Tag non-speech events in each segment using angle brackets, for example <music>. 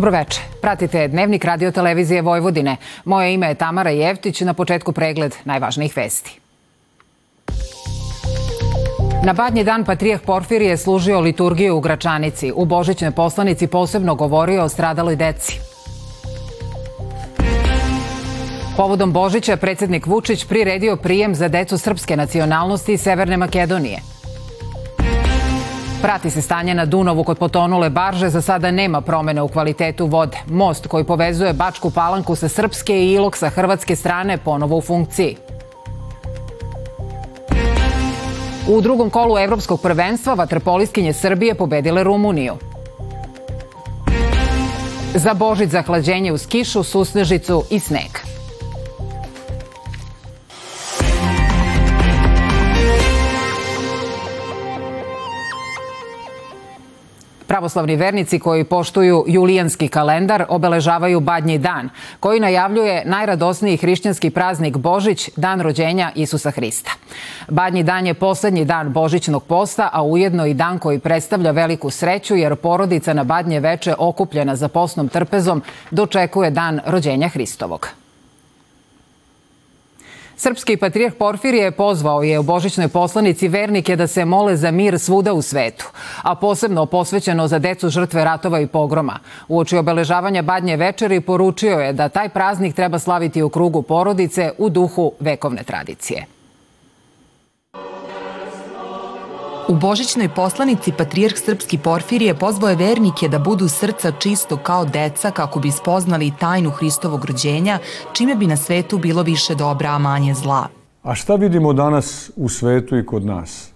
Dobroveče. Pratite Dnevnik radio televizije Vojvodine. Moje ime je Tamara Jevtić, na početku pregled najvažnijih vesti. Na badnji dan Patrijeh Porfirije služio liturgiju u Gračanici. U Božićnoj poslanici posebno govorio o stradaloj deci. Povodom Božića predsednik Vučić priredio prijem za decu srpske nacionalnosti iz Severne Makedonije. Prati se stanje na Dunovu kod potonule barže, za sada nema promene u kvalitetu vode. Most koji povezuje Bačku palanku sa srpske i Ilok sa hrvatske strane ponovo u funkciji. U drugom kolu evropskog prvenstva vaterpoliskinje Srbije pobedile Rumuniju. Za Božić zahlađenje uz kišu, susnežicu i sneg. Pravoslavni vernici koji poštuju julijanski kalendar obeležavaju Badnji dan, koji najavljuje najradosniji hrišćanski praznik Božić, dan rođenja Isusa Hrista. Badnji dan je poslednji dan Božićnog posta, a ujedno i dan koji predstavlja veliku sreću jer porodica na Badnje veče okupljena za posnom trpezom dočekuje dan rođenja Hristovog. Srpski patrijah Porfirije pozvao je u božićnoj poslanici vernike da se mole za mir svuda u svetu, a posebno posvećeno za decu žrtve ratova i pogroma. Uoči obeležavanja Badnje večeri poručio je da taj praznik treba slaviti u krugu porodice u duhu vekovne tradicije. U božićnoj poslanici Patrijarh Srpski Porfirije pozvao je vernike da budu srca čisto kao deca kako bi spoznali tajnu Hristovog rođenja, čime bi na svetu bilo više dobra, a manje zla. A šta vidimo danas u svetu i kod nas?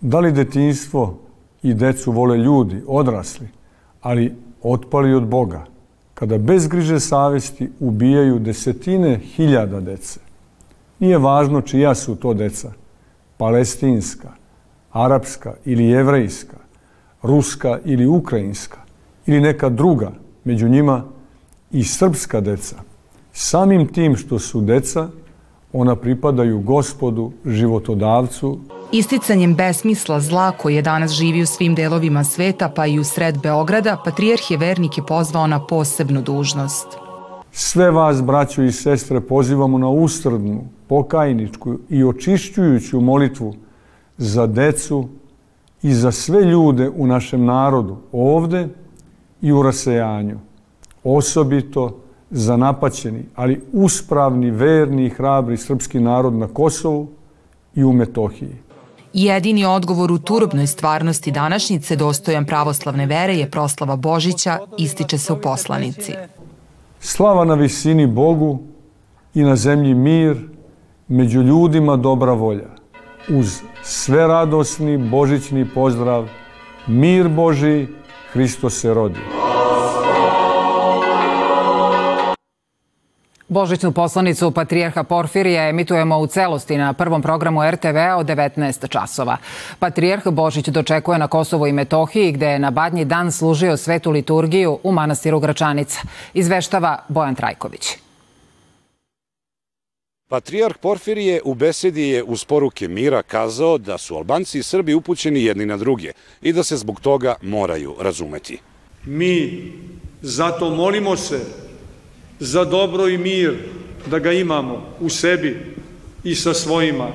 Da li detinstvo i decu vole ljudi, odrasli, ali otpali od Boga, kada bez griže savesti ubijaju desetine hiljada dece? Nije važno čija su to deca, palestinska, arapska ili jevrejska, ruska ili ukrajinska ili neka druga, među njima i srpska deca. Samim tim što su deca, ona pripadaju gospodu, životodavcu. Isticanjem besmisla zla je danas živi u svim delovima sveta, pa i u sred Beograda, patrijarh je vernike pozvao na posebnu dužnost. Sve vas, braćo i sestre, pozivamo na ustrdnu, pokajničku i očišćujuću molitvu – za decu i za sve ljude u našem narodu ovde i u rasejanju. Osobito za napaćeni, ali uspravni, verni i hrabri srpski narod na Kosovu i u Metohiji. Jedini odgovor u turobnoj stvarnosti današnjice dostojan pravoslavne vere je proslava Božića, ističe se u poslanici. Slava na visini Bogu i na zemlji mir, među ljudima dobra volja, uz sve radosni božićni pozdrav, mir Boži, Hristo se rodi. Božićnu poslanicu Patrijarha Porfirija emitujemo u celosti na prvom programu RTV-a od 19 časova. Patrijarh Božić dočekuje na Kosovo i Metohiji gde je na badnji dan služio svetu liturgiju u manastiru Gračanica. Izveštava Bojan Trajković. Patrijarh Porfirije u besedi je uz poruke mira kazao da su Albanci i Srbi upućeni jedni na druge i da se zbog toga moraju razumeti. Mi zato molimo se za dobro i mir da ga imamo u sebi i sa svojima,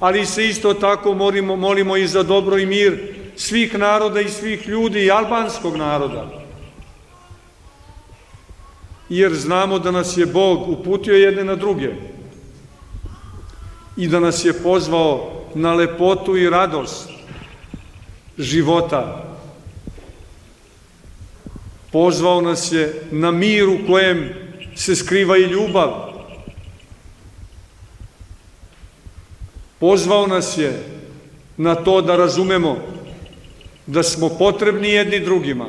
ali se isto tako molimo, molimo i za dobro i mir svih naroda i svih ljudi i albanskog naroda. Jer znamo da nas je Bog uputio jedne na druge i da nas je pozvao na lepotu i radost života. Pozvao nas je na mir u kojem se skriva i ljubav. Pozvao nas je na to da razumemo da smo potrebni jedni drugima.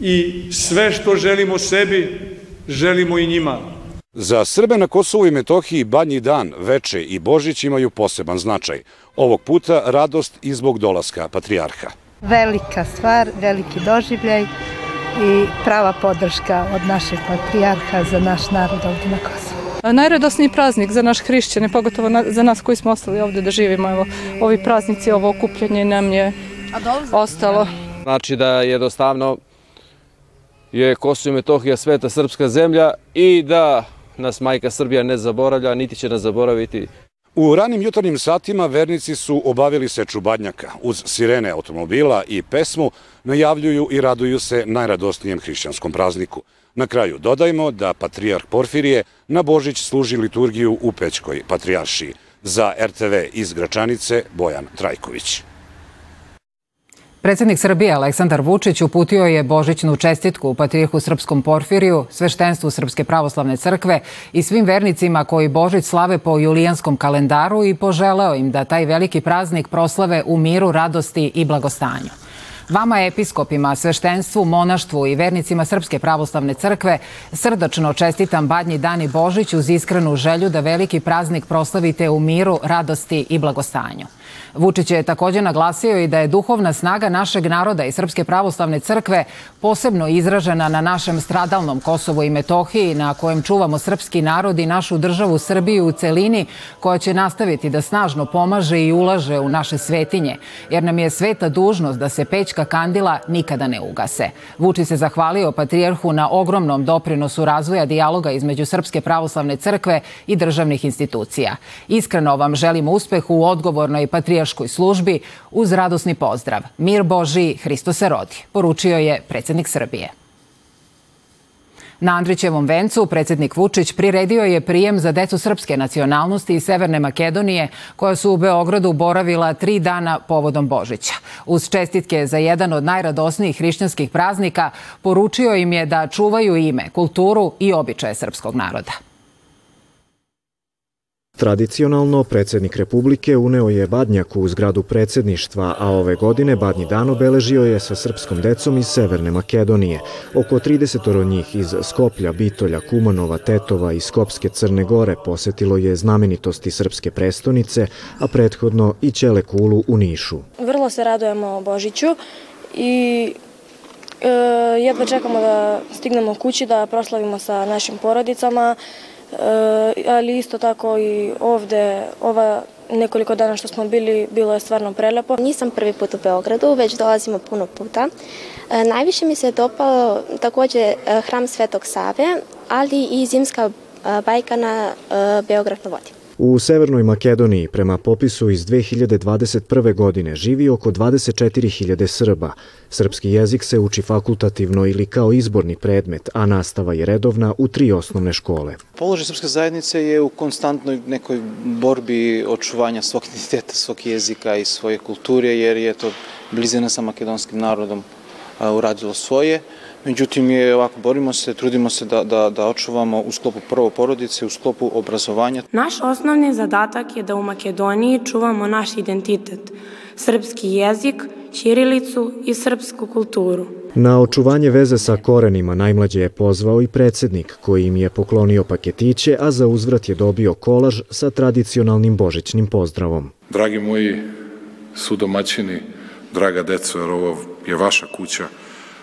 I sve što želimo sebi, želimo i njima. Za Srbe na Kosovu i Metohiji Badnji dan, Veče i Božić imaju poseban značaj. Ovog puta radost i zbog dolaska Patrijarha. Velika stvar, veliki doživljaj i prava podrška od našeg Patrijarha za naš narod ovde na Kosovu. Najradosniji praznik za naš hrišćane, pogotovo za nas koji smo ostali ovde da živimo. Evo, ovi praznici, ovo okupljanje nam je ostalo Znači da jednostavno je Kosovo i Metohija sveta srpska zemlja i da nas majka Srbija ne zaboravlja, niti će nas zaboraviti. U ranim jutarnjim satima vernici su obavili seču badnjaka. Uz sirene automobila i pesmu najavljuju i raduju se najradosnijem hrišćanskom prazniku. Na kraju dodajmo da patrijarh Porfirije na Božić služi liturgiju u Pećkoj patrijaršiji. Za RTV iz Gračanice Bojan Trajković. Predsednik Srbije Aleksandar Vučić uputio je božićnu čestitku u Patrijarhu Srpskom Porfiriju, sveštenstvu Srpske pravoslavne crkve i svim vernicima koji Božić slave po julijanskom kalendaru i poželeo im da taj veliki praznik proslave u miru, radosti i blagostanju. Vama episkopima, sveštenstvu, monaštvu i vernicima Srpske pravoslavne crkve srdačno čestitam Badnji dan i Božić uz iskrenu želju da veliki praznik proslavite u miru, radosti i blagostanju. Vučić je takođe naglasio i da je duhovna snaga našeg naroda i Srpske pravoslavne crkve posebno izražena na našem stradalnom Kosovu i Metohiji, na kojem čuvamo srpski narod i našu državu Srbiju u celini, koja će nastaviti da snažno pomaže i ulaže u naše svetinje, jer nam je sveta dužnost da se pećka kandila nikada ne ugase. Vučić se zahvalio patrijarhu na ogromnom doprinosu razvoja dijaloga između Srpske pravoslavne crkve i državnih institucija. Iskreno vam želim uspeh u odgovornoj patrijarškoj službi uz radosni pozdrav. Mir Boži, Hristo se rodi, poručio je predsednik Srbije. Na Andrićevom vencu predsednik Vučić priredio je prijem za decu srpske nacionalnosti iz Severne Makedonije koja su u Beogradu boravila tri dana povodom Božića. Uz čestitke za jedan od najradosnijih hrišćanskih praznika poručio im je da čuvaju ime, kulturu i običaje srpskog naroda. Tradicionalno, predsednik Republike uneo je Badnjaku u zgradu predsedništva, a ove godine Badnji dan obeležio je sa srpskom decom iz Severne Makedonije. Oko 30 njih iz Skoplja, Bitolja, Kumanova, Tetova i Skopske Crne Gore posetilo je znamenitosti srpske prestonice, a prethodno i Ćele Kulu u Nišu. Vrlo se radujemo Božiću i e, jedva čekamo da stignemo kući da proslavimo sa našim porodicama, ali isto tako i ovde, ova nekoliko dana što smo bili, bilo je stvarno prelepo. Nisam prvi put u Beogradu, već dolazimo puno puta. E, najviše mi se dopalo takođe e, hram Svetog Save, ali i zimska bajka na Beograd na vodi. U Severnoj Makedoniji prema popisu iz 2021. godine živi oko 24.000 Srba. Srpski jezik se uči fakultativno ili kao izborni predmet, a nastava je redovna u tri osnovne škole. Položaj srpske zajednice je u konstantnoj nekoj borbi očuvanja svog <laughs> identiteta, svog jezika i svoje kulture, jer je to blizina sa makedonskim narodom uradilo svoje. Međutim, je ovako, borimo se, trudimo se da, da, da očuvamo u sklopu prvo porodice, u sklopu obrazovanja. Naš osnovni zadatak je da u Makedoniji čuvamo naš identitet, srpski jezik, ćirilicu i srpsku kulturu. Na očuvanje veze sa korenima najmlađe je pozvao i predsednik koji im je poklonio paketiće, a za uzvrat je dobio kolaž sa tradicionalnim božićnim pozdravom. Dragi moji sudomaćini, draga deco, jer ovo je vaša kuća,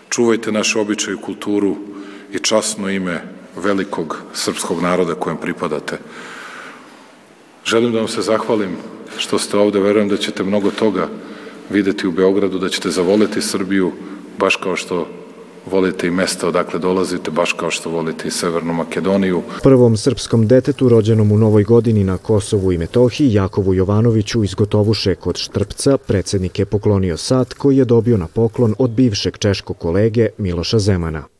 čuvajte naše običaje kulturu i časno ime velikog srpskog naroda kojem pripadate. Želim da vam se zahvalim što ste ovde, verujem da ćete mnogo toga videti u Beogradu, da ćete zavoleti Srbiju, baš kao što volite i mesta odakle dolazite, baš kao što volite i Severnu Makedoniju. Prvom srpskom detetu rođenom u Novoj godini na Kosovu i Metohiji, Jakovu Jovanoviću iz Gotovuše kod Štrpca, predsednik je poklonio sat koji je dobio na poklon od bivšeg češkog kolege Miloša Zemana.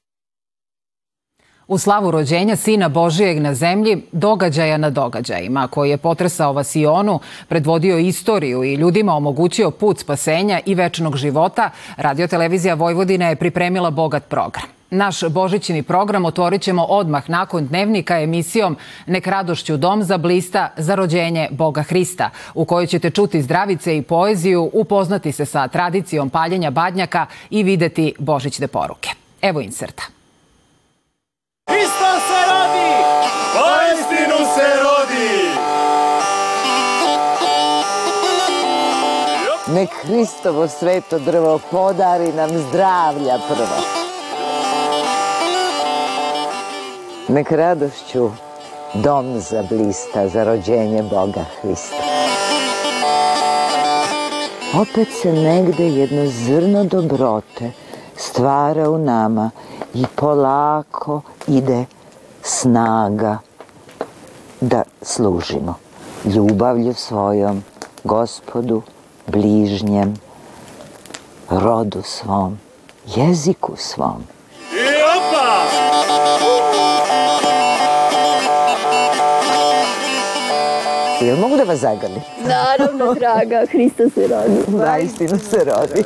U slavu rođenja Sina Božijeg na zemlji, događaja na događajima, koji je potresao Vasionu, predvodio istoriju i ljudima omogućio put spasenja i večnog života, radiotelevizija Vojvodina je pripremila bogat program. Naš božićni program otvorit ćemo odmah nakon dnevnika emisijom Nek radošću dom za blista za rođenje Boga Hrista, u kojoj ćete čuti zdravice i poeziju, upoznati se sa tradicijom paljenja badnjaka i videti božićne poruke. Evo inserta. Hristos se rodi! Pa istinu se rodi! Nek Hristovo sveto drvo podari nam zdravlja prvo. Nek radošću dom zablista za rođenje Boga Hrista. opet se negde jedno zrno dobrote stvara u nama i polako ide snaga da služimo ljubavlju svojom, gospodu, bližnjem, rodu svom, jeziku svom. I opa! Jel mogu da vas zagrlim? Naravno, draga, Hrista se rodi. Zaistinu se rodi.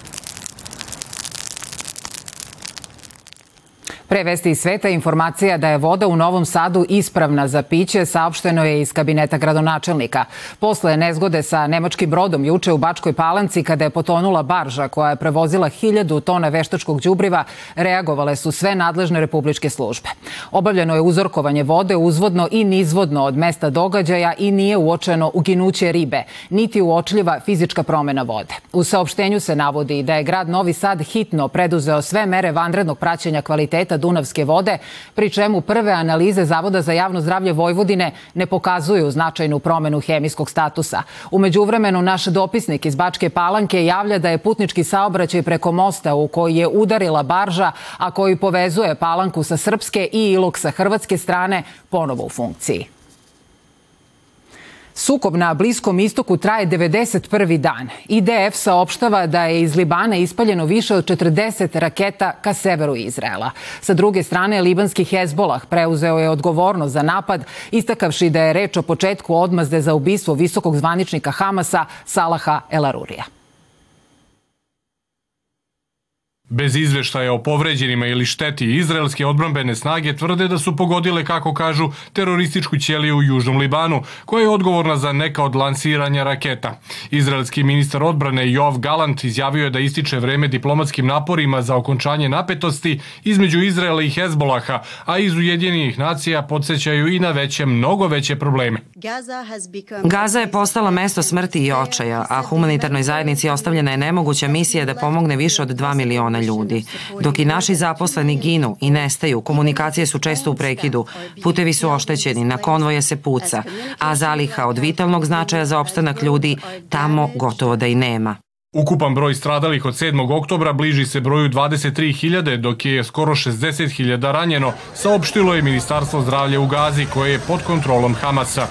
Pre vesti iz sveta informacija da je voda u Novom Sadu ispravna za piće saopšteno je iz kabineta gradonačelnika. Posle nezgode sa nemačkim brodom juče u Bačkoj Palanci kada je potonula barža koja je prevozila hiljadu tona veštačkog đubriva, reagovale su sve nadležne republičke službe. Obavljeno je uzorkovanje vode uzvodno i nizvodno od mesta događaja i nije uočeno uginuće ribe, niti uočljiva fizička promena vode. U saopštenju se navodi da je grad Novi Sad hitno preduzeo sve mere vanrednog praćenja kvaliteta Dunavske vode, pri čemu prve analize Zavoda za javno zdravlje Vojvodine ne pokazuju značajnu promenu hemijskog statusa. Umeđu vremenu, naš dopisnik iz Bačke Palanke javlja da je putnički saobraćaj preko mosta u koji je udarila barža, a koji povezuje Palanku sa srpske i Ilok sa hrvatske strane, ponovo u funkciji. Sukob na Bliskom istoku traje 91. dan. IDF saopštava da je iz Libana ispaljeno više od 40 raketa ka severu Izraela. Sa druge strane, libanski Hezbolah preuzeo je odgovornost za napad, istakavši da je reč o početku odmazde za ubistvo visokog zvaničnika Hamasa Salaha Elarurija. Bez izveštaja o povređenima ili šteti, izraelske odbrambene snage tvrde da su pogodile, kako kažu, terorističku ćeliju u Južnom Libanu, koja je odgovorna za neka od lansiranja raketa. Izraelski ministar odbrane Jov Galant izjavio je da ističe vreme diplomatskim naporima za okončanje napetosti između Izraela i Hezbolaha, a iz Ujedinjenih nacija podsjećaju i na veće, mnogo veće probleme. Gaza je postala mesto smrti i očaja, a humanitarnoj zajednici ostavljena je nemoguća misija da pomogne više od 2 miliona ljudi. Dok i naši zaposleni ginu i nestaju, komunikacije su često u prekidu, putevi su oštećeni, na konvoje se puca, a zaliha od vitalnog značaja za opstanak ljudi tamo gotovo da i nema. Ukupan broj stradalih od 7. oktobra bliži se broju 23.000, dok je skoro 60.000 ranjeno, saopštilo je Ministarstvo zdravlja u Gazi, koje je pod kontrolom Hamasa.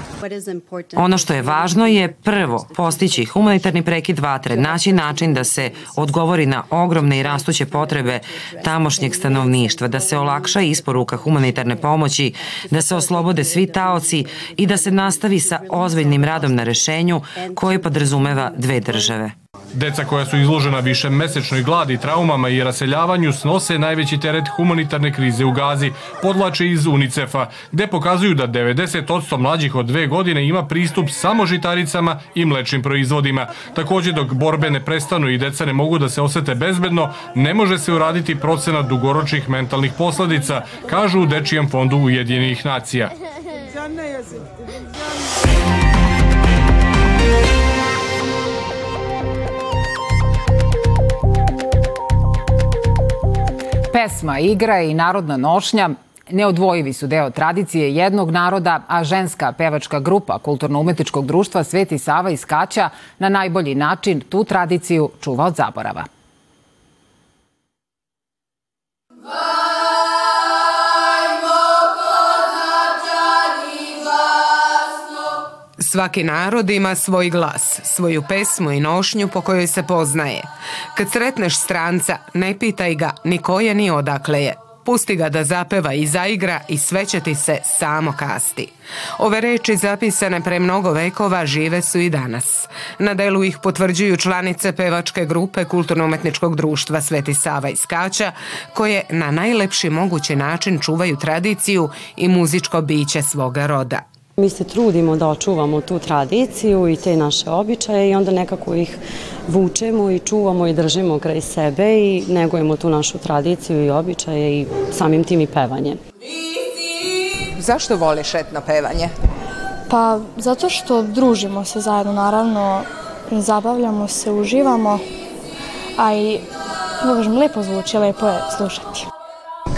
Ono što je važno je prvo postići humanitarni prekid vatre, naći način da se odgovori na ogromne i rastuće potrebe tamošnjeg stanovništva, da se olakša isporuka humanitarne pomoći, da se oslobode svi taoci i da se nastavi sa ozbiljnim radom na rešenju koje podrazumeva dve države. Deca koja su izložena više mesečnoj gladi, traumama i raseljavanju snose najveći teret humanitarne krize u Gazi, podlače iz UNICEF-a, gde pokazuju da 90% mlađih od dve godine ima pristup samo žitaricama i mlečnim proizvodima. Takođe, dok borbe ne prestanu i deca ne mogu da se osete bezbedno, ne može se uraditi procenat dugoročnih mentalnih posledica, kažu u Dečijem fondu Ujedinjenih nacija. Pesma, igra i narodna nošnja neodvojivi su deo tradicije jednog naroda, a ženska pevačka grupa Kulturno-umetničkog društva Sveti Sava iz Kaća na najbolji način tu tradiciju čuva od zaborava. Svaki narod ima svoj glas, svoju pesmu i nošnju po kojoj se poznaje. Kad sretneš stranca, ne pitaj ga ni koje ni odakle je. Pusti ga da zapeva i zaigra i sve će ti se samo kasti. Ove reči zapisane pre mnogo vekova žive su i danas. Na delu ih potvrđuju članice pevačke grupe Kulturno-umetničkog društva Sveti Sava iz Kaća, koje na najlepši mogući način čuvaju tradiciju i muzičko biće svoga roda. Mi se trudimo da očuvamo tu tradiciju i te naše običaje i onda nekako ih vučemo i čuvamo i držimo kraj sebe i negujemo tu našu tradiciju i običaje i samim tim i pevanje. Zašto voliš etno pevanje? Pa zato što družimo se zajedno, naravno, zabavljamo se, uživamo, a i, da kažem, lepo zvuči, lepo je slušati.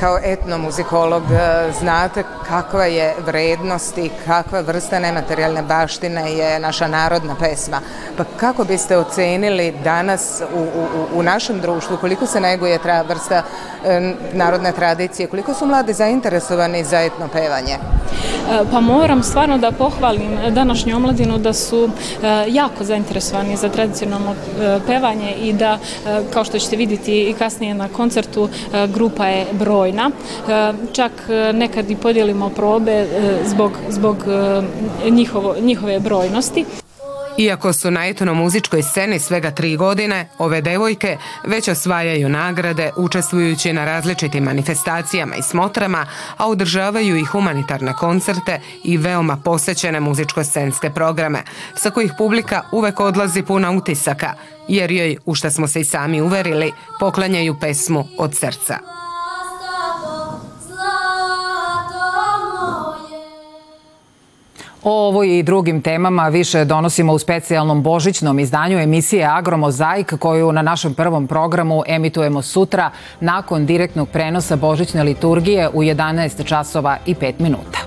Kao etnomuzikolog e, znate kakva je vrednost i kakva vrsta nematerijalne baštine je naša narodna pesma. Pa kako biste ocenili danas u, u, u našem društvu koliko se neguje tra vrsta e, narodne tradicije, koliko su mladi zainteresovani za etno pevanje? Pa moram stvarno da pohvalim današnju omladinu da su jako zainteresovani za tradicionalno pevanje i da, kao što ćete vidjeti i kasnije na koncertu, grupa je brojna. Čak nekad i podijelimo probe zbog, zbog njihovo, njihove brojnosti. Iako su na etno-muzičkoj sceni svega tri godine, ove devojke već osvajaju nagrade učestvujući na različitim manifestacijama i smotrama, a održavaju i humanitarne koncerte i veoma posećene muzičko-scenske programe, sa kojih publika uvek odlazi puna utisaka, jer joj, u šta smo se i sami uverili, poklanjaju pesmu od srca. O ovoj i drugim temama više donosimo u specijalnom božićnom izdanju emisije Agromozaik koju na našem prvom programu emitujemo sutra nakon direktnog prenosa božićne liturgije u 11 časova i 5 minuta.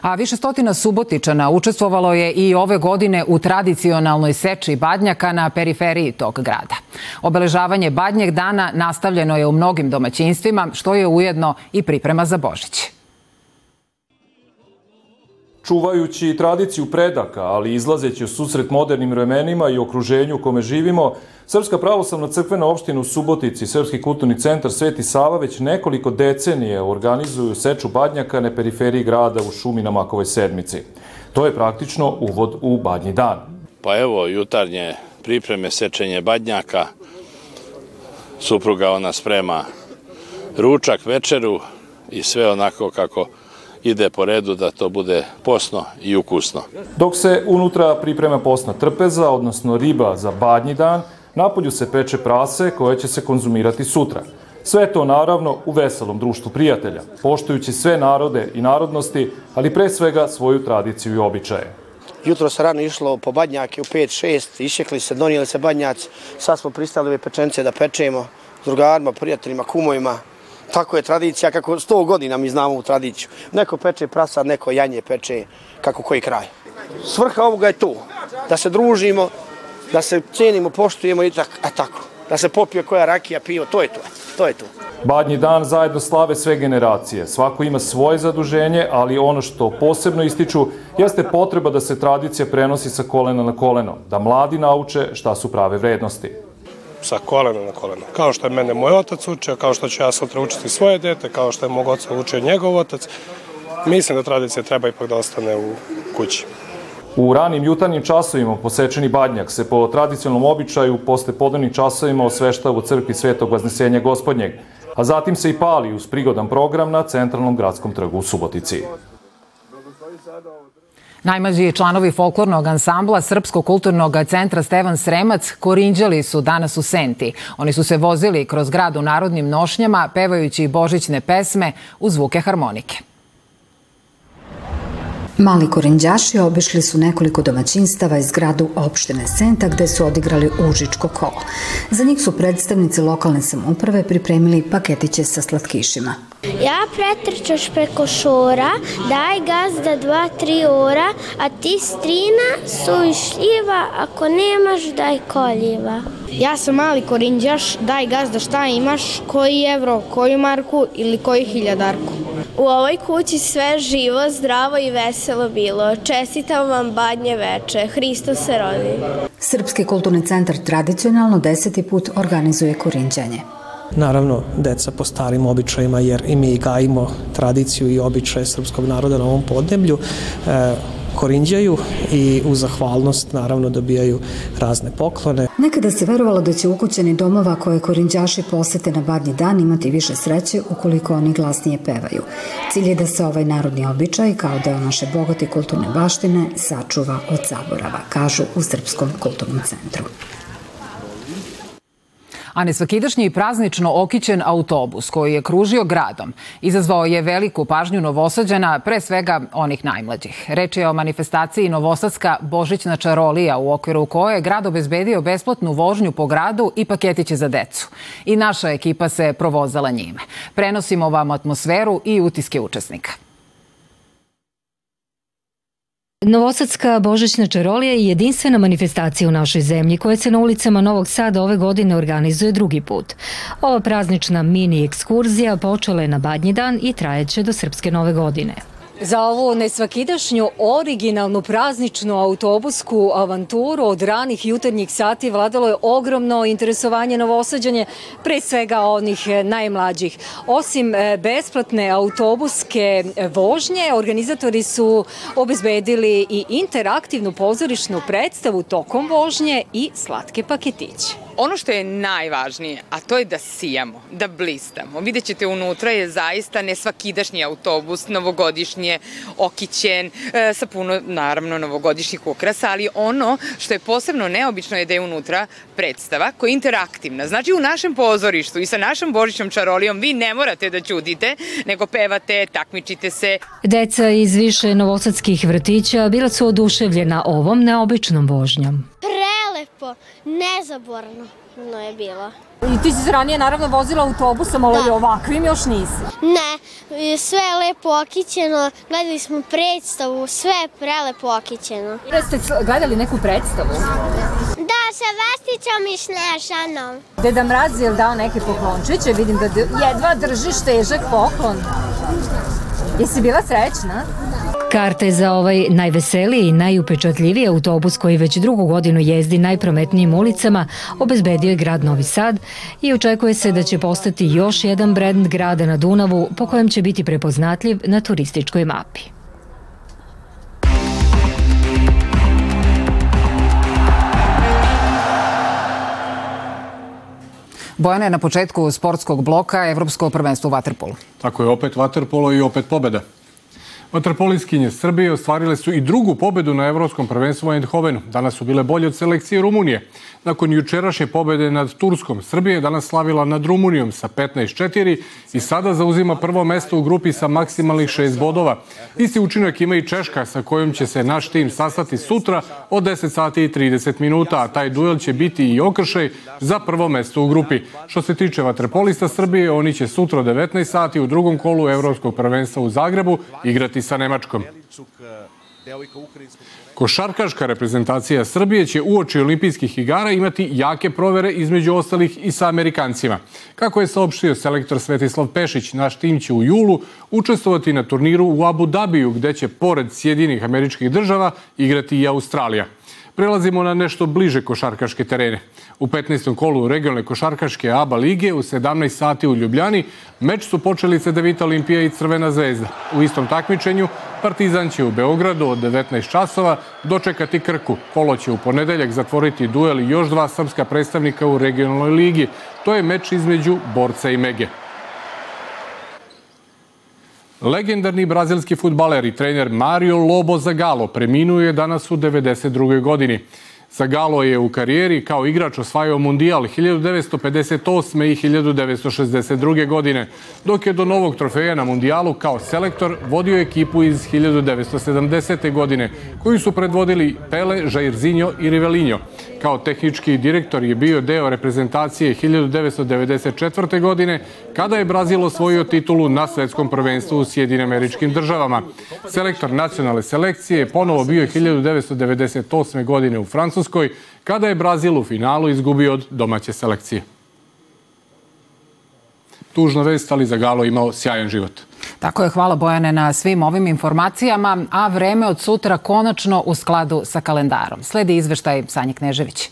A više stotina Subotičana učestvovalo je i ove godine u tradicionalnoj seči badnjaka na periferiji tog grada. Obeležavanje badnjeg dana nastavljeno je u mnogim domaćinstvima, što je ujedno i priprema za Božić. Čuvajući tradiciju predaka, ali izlazeći u susret modernim vremenima i okruženju u kome živimo, Srpska pravoslavna crkvena opština u Subotici Srpski kulturni centar Sveti Sava već nekoliko decenije organizuju seču badnjaka na periferiji grada u šumi na Makovoj sedmici. To je praktično uvod u badnji dan. Pa evo, jutarnje pripreme sečenje badnjaka, supruga ona sprema ručak, večeru i sve onako kako ide po redu da to bude posno i ukusno. Dok se unutra priprema posna trpeza, odnosno riba za badnji dan, napolju se peče prase koje će se konzumirati sutra. Sve to naravno u veselom društvu prijatelja, poštujući sve narode i narodnosti, ali pre svega svoju tradiciju i običaje. Jutro se rano išlo po badnjake u 5-6, išekli se, donijeli se badnjaci, sad smo pristali ove pečence da pečemo s drugarima, prijateljima, kumovima, Tako je tradicija, kako sto godina mi znamo u tradiciju. Neko peče prasad, neko janje peče, kako koji kraj. Svrha ovoga je to, da se družimo, da se cenimo, poštujemo i tako, a tako. Da se popije koja rakija, pivo, to je to. To je to. Badnji dan zajedno slave sve generacije. Svako ima svoje zaduženje, ali ono što posebno ističu jeste potreba da se tradicija prenosi sa kolena na koleno, da mladi nauče šta su prave vrednosti sa kolena na koleno. Kao što je mene moj otac učio, kao što ću ja sutra učiti svoje dete, kao što je mog oca učio njegov otac, mislim da tradicija treba ipak da ostane u kući. U ranim jutarnjim časovima posečeni badnjak se po tradicionalnom običaju posle podavnim časovima osvešta u crkvi Svetog Vaznesenja Gospodnjeg, a zatim se i pali uz prigodan program na centralnom gradskom trgu u Subotici. Najmlađi članovi folklornog ansambla Srpskog kulturnog centra Stevan Sremac korinđali su danas u Senti. Oni su se vozili kroz grad u narodnim nošnjama, pevajući božićne pesme u zvuke harmonike. Mali korinđaši obišli su nekoliko domaćinstava iz gradu opštine Senta gde su odigrali užičko kolo. Za njih su predstavnici lokalne samuprave pripremili paketiće sa slatkišima. Ja pretrčaš preko šora, daj gazda dva, tri ora, a ti strina suvišljiva, ako nemaš daj koljiva. Ja sam mali korinđaš, daj gazda šta imaš, koji evro, koju marku ili koju hiljadarku. U ovoj kući sve živo, zdravo i veselo bilo. Čestitam vam badnje veče. Hristo se rodi. Srpski kulturni centar tradicionalno deseti put organizuje korinđanje. Naravno, deca po starim običajima, jer i mi gajimo tradiciju i običaje srpskog naroda na ovom podneblju. E, korinđaju i u zahvalnost naravno dobijaju razne poklone. Nekada se verovalo da će ukućeni domova koje korinđaši posete na badnji dan imati više sreće ukoliko oni glasnije pevaju. Cilj je da se ovaj narodni običaj kao deo naše bogate kulturne baštine sačuva od zaborava, kažu u Srpskom kulturnom centru. A nesvakidašnji praznično okićen autobus koji je kružio gradom izazvao je veliku pažnju novosađana, pre svega onih najmlađih. Reč je o manifestaciji Novosadska Božićna čarolija u okviru koje je grad obezbedio besplatnu vožnju po gradu i paketiće za decu. I naša ekipa se provozala njime. Prenosimo vam atmosferu i utiske učesnika. Novosadska Božićna čarolija je jedinstvena manifestacija u našoj zemlji koja se na ulicama Novog Sada ove godine organizuje drugi put. Ova praznična mini ekskurzija počela je na Badnji dan i trajeće do Srpske nove godine. Za ovu nesvakidašnju originalnu prazničnu autobusku avanturu od ranih jutarnjih sati vladalo je ogromno interesovanje novosađanje, pre svega onih najmlađih. Osim e, besplatne autobuske vožnje, organizatori su obezbedili i interaktivnu pozorišnu predstavu tokom vožnje i slatke paketiće. Ono što je najvažnije, a to je da sijamo, da blistamo. Vidjet ćete unutra je zaista nesvakidašnji autobus, novogodišnje, okićen, e, sa puno, naravno, novogodišnjih ukrasa, ali ono što je posebno neobično je da je unutra predstava koja je interaktivna. Znači u našem pozorištu i sa našom božićnom čarolijom vi ne morate da ćudite, nego pevate, takmičite se. Deca iz više novosadskih vrtića bila su oduševljena ovom neobičnom vožnjom. Prelepo, nezaborno no je bilo. I ti si ranije naravno vozila autobusom, ali da. ovakvim još nisi. Ne, sve je lepo okićeno, gledali smo predstavu, sve je prelepo okićeno. Ste gledali neku predstavu? Da, sa Vesticom i Snežanom. Deda Mraz je dao neke poklončiće, vidim da jedva držiš težak poklon. Jesi bila srećna? Karte za ovaj najveseliji i najupečatljiviji autobus koji već drugu godinu jezdi najprometnijim ulicama obezbedio je grad Novi Sad i očekuje se da će postati još jedan brend grada na Dunavu po kojem će biti prepoznatljiv na turističkoj mapi. Bojana je na početku sportskog bloka Evropsko prvenstvo u Waterpolu. Tako je, opet Waterpolo i opet pobeda. Vaterpoliskinje Srbije ostvarile su i drugu pobedu na Evropskom prvenstvu u Eindhovenu. Danas su bile bolje od selekcije Rumunije. Nakon jučerašnje pobede nad Turskom, Srbije je danas slavila nad Rumunijom sa 15-4 i sada zauzima prvo mesto u grupi sa maksimalnih 6 bodova. Isti učinak ima i Češka sa kojom će se naš tim sastati sutra od 10 sati i 30 minuta, a taj duel će biti i okršaj za prvo mesto u grupi. Što se tiče vaterpolista Srbije, oni će sutra od 19 sati u drugom kolu Evropskog prvenstva u Zagrebu igrati sa Nemačkom. Košarkaška reprezentacija Srbije će uoči olimpijskih igara imati jake provere između ostalih i sa Amerikancima. Kako je saopštio selektor Svetislav Pešić, naš tim će u julu učestvovati na turniru u Abu Dabiju, gde će pored Sjedinih američkih država igrati i Australija. Prelazimo na nešto bliže košarkaške terene. U 15. kolu regionalne košarkaške ABA lige u 17 sati u Ljubljani meč su počeli Cedevita Olimpija i Crvena zvezda. U istom takmičenju Partizan će u Beogradu od 19 časova dočekati Krku. Kolo će u ponedeljak zatvoriti duel još dva srpska predstavnika u regionalnoj ligi. To je meč između Borca i Mege. Legendarni brazilski futbaler i trener Mario Lobo Zagallo preminuo je danas u 92. godini. Sagalo je u karijeri kao igrač osvajao mundijal 1958. i 1962. godine, dok je do novog trofeja na mundijalu kao selektor vodio ekipu iz 1970. godine, koju su predvodili Pele, Jairzinho i Rivelinho. Kao tehnički direktor je bio deo reprezentacije 1994. godine, kada je Brazil osvojio titulu na svetskom prvenstvu u Sjedine američkim državama. Selektor nacionalne selekcije je ponovo bio 1998. godine u Francuskoj, kada je Brazil u finalu izgubio od domaće selekcije. Tužna vest, ali Galo imao sjajan život. Tako je, hvala Bojane na svim ovim informacijama, a vreme od sutra konačno u skladu sa kalendarom. Sledi izveštaj Sanje Knežević.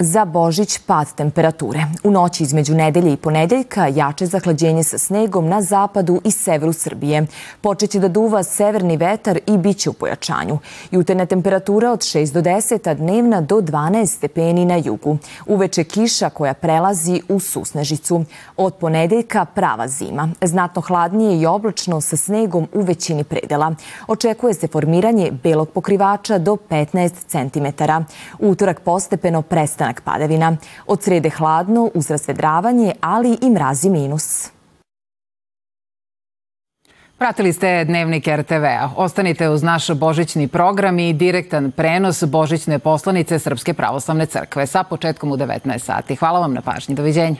Za Božić pad temperature. U noći između nedelje i ponedeljka jače zahlađenje sa snegom na zapadu i severu Srbije. Počeće da duva severni vetar i bit će u pojačanju. Jutarnja temperatura od 6 do 10, a dnevna do 12 stepeni na jugu. Uveče kiša koja prelazi u susnežicu. Od ponedeljka prava zima. Znatno hladnije i oblačno sa snegom u većini predela. Očekuje se formiranje belog pokrivača do 15 cm. Utorak postepeno prestane ostanak padavina. Od srede hladno, uz vedravanje, ali i mrazi minus. Pratili ste Dnevnik RTV-a. Ostanite uz naš božićni program i direktan prenos božićne poslanice Srpske pravoslavne crkve sa početkom u 19 sati. Hvala vam na pažnji. Doviđenja.